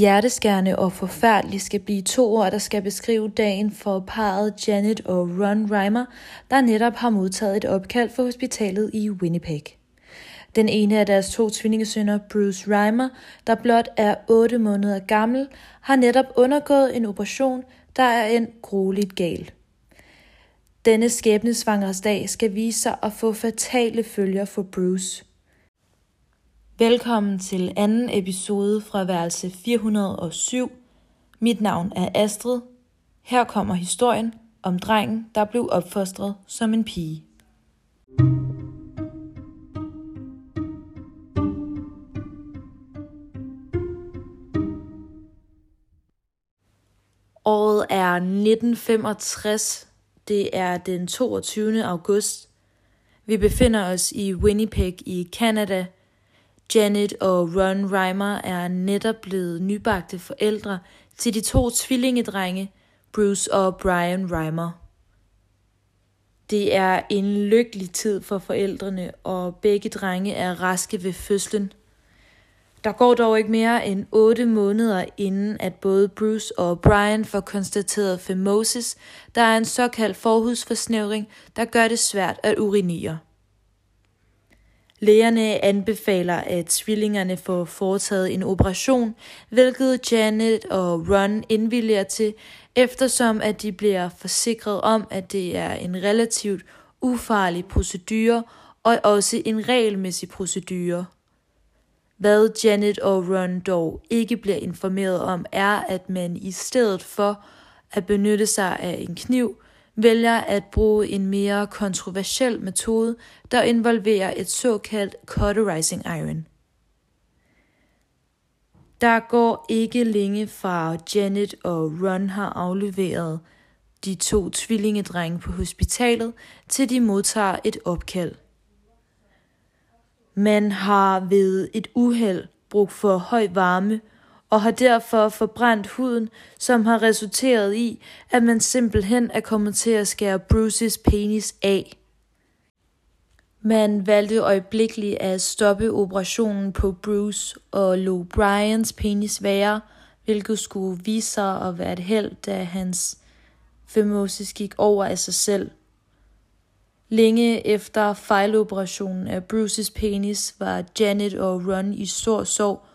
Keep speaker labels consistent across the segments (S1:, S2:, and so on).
S1: Hjerteskærende og forfærdelig skal blive to ord, der skal beskrive dagen for parret Janet og Ron Reimer, der netop har modtaget et opkald fra hospitalet i Winnipeg. Den ene af deres to tvillingesønner, Bruce Reimer, der blot er 8 måneder gammel, har netop undergået en operation, der er en grueligt gal. Denne skæbnesvangersdag skal vise sig at få fatale følger for Bruce – Velkommen til anden episode fra værelse 407. Mit navn er Astrid. Her kommer historien om drengen, der blev opfostret som en pige. Året er 1965. Det er den 22. august. Vi befinder os i Winnipeg i Canada – Janet og Ron Reimer er netop blevet nybagte forældre til de to tvillingedrenge, Bruce og Brian Reimer. Det er en lykkelig tid for forældrene, og begge drenge er raske ved fødslen. Der går dog ikke mere end 8 måneder inden, at både Bruce og Brian får konstateret femosis, der er en såkaldt forhudsforsnævring, der gør det svært at urinere. Lægerne anbefaler, at tvillingerne får foretaget en operation, hvilket Janet og Ron indvilliger til, eftersom at de bliver forsikret om, at det er en relativt ufarlig procedure og også en regelmæssig procedure. Hvad Janet og Ron dog ikke bliver informeret om, er, at man i stedet for at benytte sig af en kniv, vælger at bruge en mere kontroversiel metode, der involverer et såkaldt cauterizing iron. Der går ikke længe fra Janet og Ron har afleveret de to tvillingedrenge på hospitalet, til de modtager et opkald. Man har ved et uheld brug for høj varme og har derfor forbrændt huden, som har resulteret i, at man simpelthen er kommet til at skære Bruces penis af. Man valgte øjeblikkeligt at stoppe operationen på Bruce og lå Brians penis være, hvilket skulle vise sig at være et held, da hans femosis gik over af sig selv. Længe efter fejloperationen af Bruces penis var Janet og Ron i stor sorg,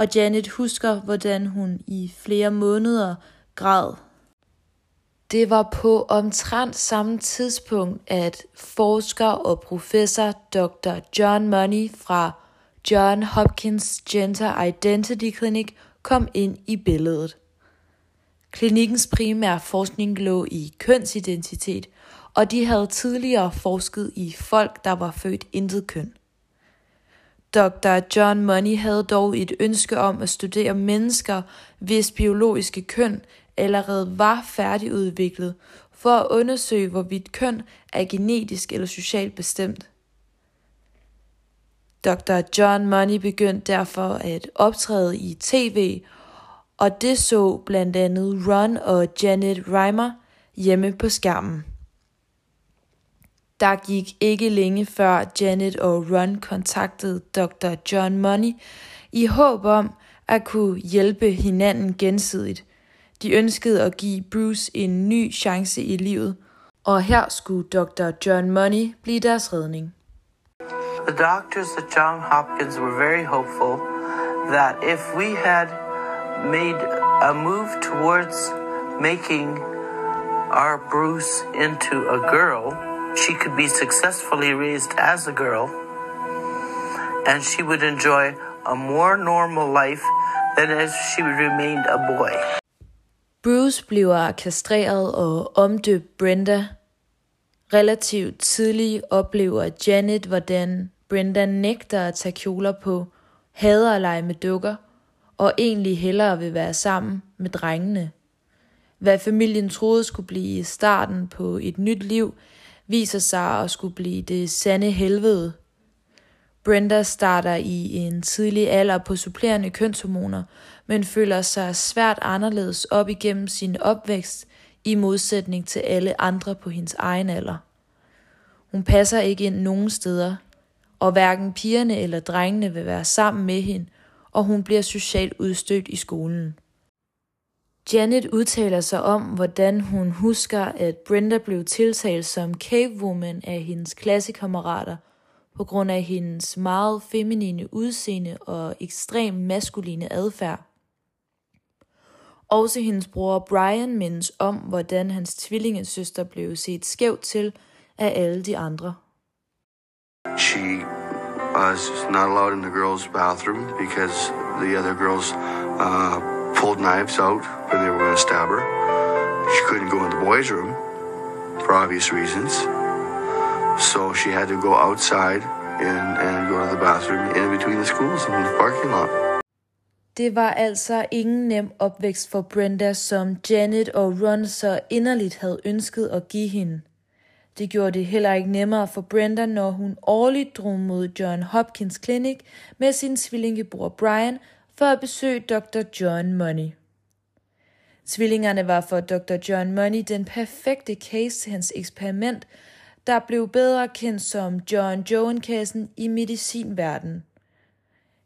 S1: og Janet husker, hvordan hun i flere måneder græd. Det var på omtrent samme tidspunkt, at forsker og professor Dr. John Money fra John Hopkins Gender Identity Clinic kom ind i billedet. Klinikkens primære forskning lå i kønsidentitet, og de havde tidligere forsket i folk, der var født intet køn. Dr. John Money havde dog et ønske om at studere mennesker, hvis biologiske køn allerede var færdigudviklet, for at undersøge, hvorvidt køn er genetisk eller socialt bestemt. Dr. John Money begyndte derfor at optræde i tv, og det så blandt andet Ron og Janet Reimer hjemme på skærmen. Der gik ikke længe før Janet og Ron kontaktede Dr. John Money i håb om at kunne hjælpe hinanden gensidigt. De ønskede at give Bruce en ny chance i livet, og her skulle Dr. John Money blive deres redning.
S2: The doctors at John Hopkins were very hopeful that if we had made a move towards making our Bruce into a girl, she could be successfully raised as a girl and she would enjoy a more normal life than if she remained a boy.
S1: Bruce bliver kastreret og omdøbt Brenda. Relativt tidligt oplever Janet, hvordan Brenda nægter at tage kjoler på, hader at lege med dukker, og egentlig hellere vil være sammen med drengene. Hvad familien troede skulle blive starten på et nyt liv, viser sig at skulle blive det sande helvede. Brenda starter i en tidlig alder på supplerende kønshormoner, men føler sig svært anderledes op igennem sin opvækst i modsætning til alle andre på hendes egen alder. Hun passer ikke ind nogen steder, og hverken pigerne eller drengene vil være sammen med hende, og hun bliver socialt udstødt i skolen. Janet udtaler sig om, hvordan hun husker, at Brenda blev tiltalt som cavewoman af hendes klassekammerater på grund af hendes meget feminine udseende og ekstrem maskuline adfærd. Også hendes bror Brian mindes om, hvordan hans tvillingesøster blev set skævt til af alle de andre.
S3: She was not allowed in the girls' bathroom because the other girls uh, pulled knives out when they were going to stab her. She couldn't go in the boys' room for obvious reasons. So she had to go outside and, and go to the bathroom in between the schools and the parking lot.
S1: Det var altså ingen nem opvækst for Brenda, som Janet og Ron så inderligt havde ønsket at give hende. Det gjorde det heller ikke nemmere for Brenda, når hun årligt drog mod John Hopkins Clinic med sin tvillingebror Brian for at besøge Dr. John Money. Tvillingerne var for Dr. John Money den perfekte case til hans eksperiment, der blev bedre kendt som John Joan-kassen i medicinverdenen.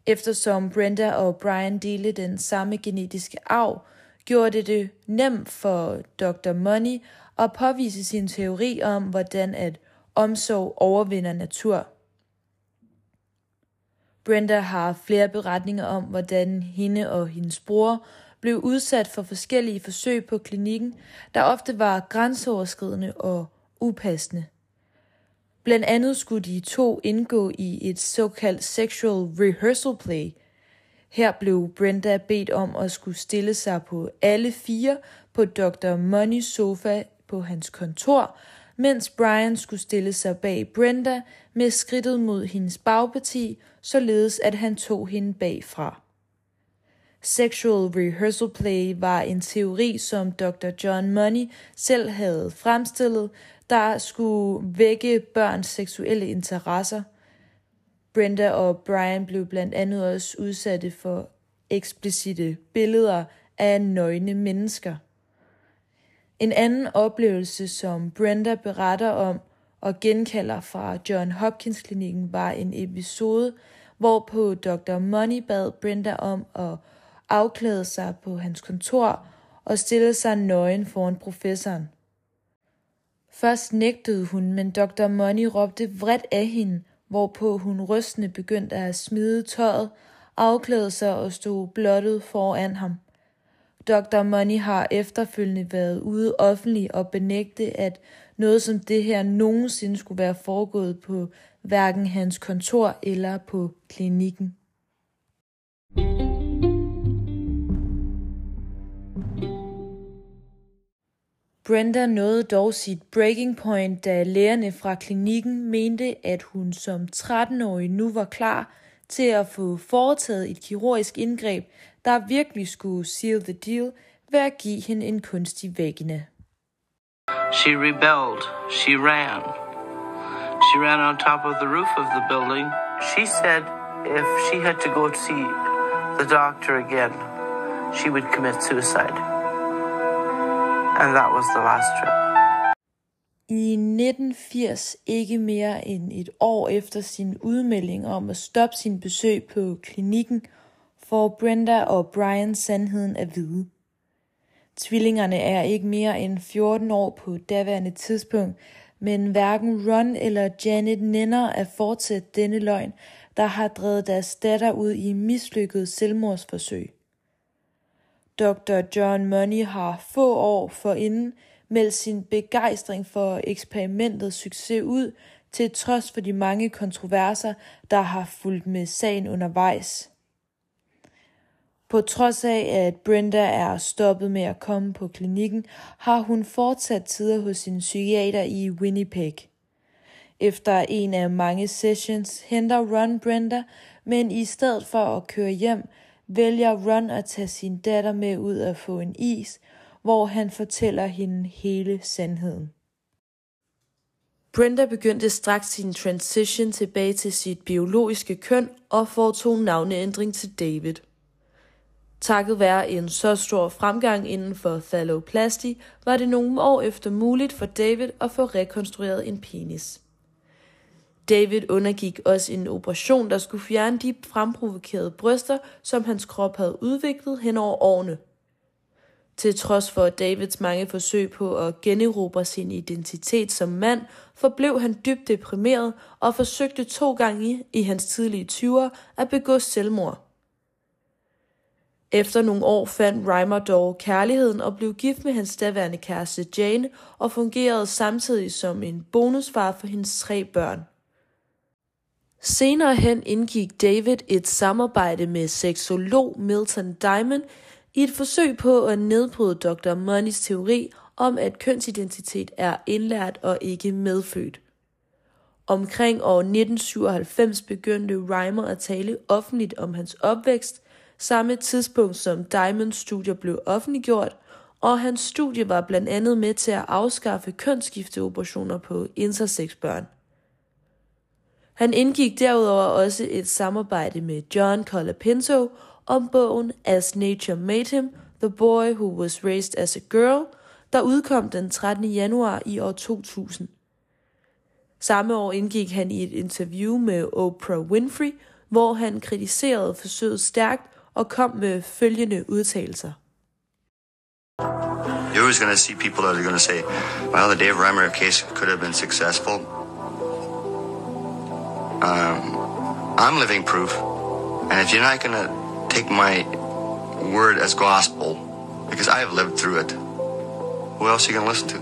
S1: Eftersom Brenda og Brian delte den samme genetiske arv, gjorde det det nemt for Dr. Money at påvise sin teori om, hvordan at omsorg overvinder natur. Brenda har flere beretninger om, hvordan hende og hendes bror blev udsat for forskellige forsøg på klinikken, der ofte var grænseoverskridende og upassende. Blandt andet skulle de to indgå i et såkaldt sexual rehearsal play. Her blev Brenda bedt om at skulle stille sig på alle fire på Dr. Money's sofa på hans kontor, mens Brian skulle stille sig bag Brenda med skridtet mod hendes bagparti, således at han tog hende bagfra. Sexual rehearsal play var en teori, som Dr. John Money selv havde fremstillet, der skulle vække børns seksuelle interesser. Brenda og Brian blev blandt andet også udsatte for eksplicite billeder af nøgne mennesker. En anden oplevelse, som Brenda beretter om og genkalder fra John Hopkins klinikken, var en episode, hvorpå Dr. Money bad Brenda om at afklæde sig på hans kontor og stille sig nøgen foran professoren. Først nægtede hun, men Dr. Money råbte vredt af hende, hvorpå hun rystende begyndte at smide tøjet, afklæde sig og stod blottet foran ham. Dr. Money har efterfølgende været ude offentligt og benægte, at noget som det her nogensinde skulle være foregået på hverken hans kontor eller på klinikken. Brenda nåede dog sit breaking point, da lægerne fra klinikken mente, at hun som 13-årig nu var klar til at få foretaget et kirurgisk indgreb, der virkelig skulle seal the deal ved at give hende en kunstig vagina.
S2: She rebelled. She ran. She ran on top of the roof of the building. She said if she had to go to see the doctor again, she would commit suicide. And that was the last trip.
S1: I 1980, ikke mere end et år efter sin udmelding om at stoppe sin besøg på klinikken, får Brenda og Brian sandheden at vide. Tvillingerne er ikke mere end 14 år på daværende tidspunkt, men hverken Ron eller Janet nænder at fortsætte denne løgn, der har drevet deres datter ud i mislykket selvmordsforsøg. Dr. John Money har få år forinden meldt sin begejstring for eksperimentets succes ud, til trods for de mange kontroverser, der har fulgt med sagen undervejs. På trods af, at Brenda er stoppet med at komme på klinikken, har hun fortsat tider hos sin psykiater i Winnipeg. Efter en af mange sessions henter Ron Brenda, men i stedet for at køre hjem, vælger Ron at tage sin datter med ud at få en is, hvor han fortæller hende hele sandheden. Brenda begyndte straks sin transition tilbage til sit biologiske køn og foretog navneændring til David. Takket være en så stor fremgang inden for phalloplasty, var det nogle år efter muligt for David at få rekonstrueret en penis. David undergik også en operation, der skulle fjerne de fremprovokerede bryster, som hans krop havde udviklet hen over årene. Til trods for Davids mange forsøg på at generobre sin identitet som mand, forblev han dybt deprimeret og forsøgte to gange i hans tidlige 20'er at begå selvmord. Efter nogle år fandt Reimer dog kærligheden og blev gift med hans daværende kæreste Jane og fungerede samtidig som en bonusfar for hendes tre børn. Senere hen indgik David et samarbejde med seksolog Milton Diamond i et forsøg på at nedbryde Dr. Moneys teori om, at kønsidentitet er indlært og ikke medfødt. Omkring år 1997 begyndte Reimer at tale offentligt om hans opvækst, samme tidspunkt som Diamonds studie blev offentliggjort, og hans studie var blandt andet med til at afskaffe kønsskifteoperationer på intersexbørn. Han indgik derudover også et samarbejde med John Colapinto om bogen As Nature Made Him, The Boy Who Was Raised as a Girl, der udkom den 13. januar i år 2000. Samme år indgik han i et interview med Oprah Winfrey, hvor han kritiserede forsøget stærkt og kom med følgende udtalelser.
S3: You're always going to see people that are going to say, well, the Dave Reimer case could have been successful. Um, I'm living proof. And if you're not going to take my word as gospel, because I have lived through it, who else are you going to listen to?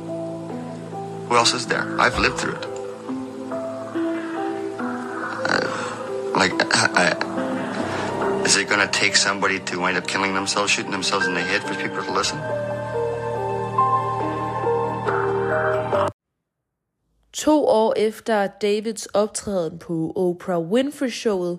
S3: Who else is there? I've lived through it. Uh, like, I, is it going to take somebody to wind up killing themselves, shooting themselves in the head for people to listen?
S1: To år efter Davids optræden på Oprah Winfrey-showet,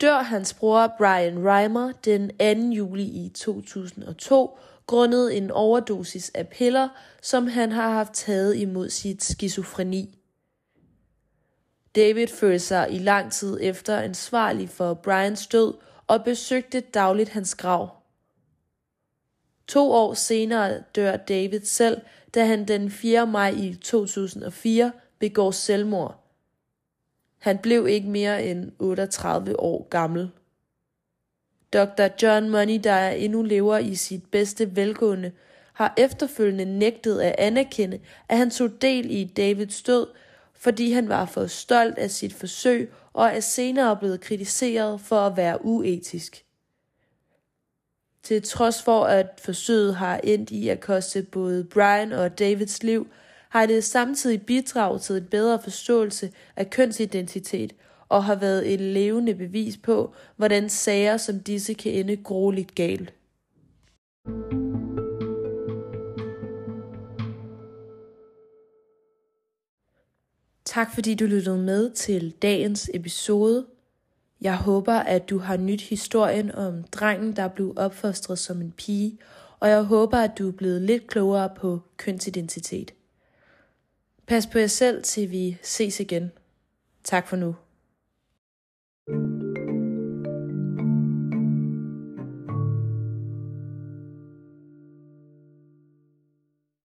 S1: dør hans bror Brian Reimer den 2. juli i 2002 grundet en overdosis af piller, som han har haft taget imod sit skizofreni. David følte sig i lang tid efter ansvarlig for Brians død og besøgte dagligt hans grav. To år senere dør David selv, da han den 4. maj i 2004 begår selvmord. Han blev ikke mere end 38 år gammel. Dr. John Money, der endnu lever i sit bedste velgående, har efterfølgende nægtet at anerkende, at han tog del i Davids død, fordi han var for stolt af sit forsøg og er senere blevet kritiseret for at være uetisk. Til trods for, at forsøget har endt i at koste både Brian og Davids liv, har det samtidig bidraget til en bedre forståelse af kønsidentitet og har været et levende bevis på, hvordan sager som disse kan ende grueligt galt. Tak fordi du lyttede med til dagens episode. Jeg håber, at du har nyt historien om drengen, der blev opfostret som en pige, og jeg håber, at du er blevet lidt klogere på kønsidentitet. Pas på jer selv, til vi ses igen. Tak for nu.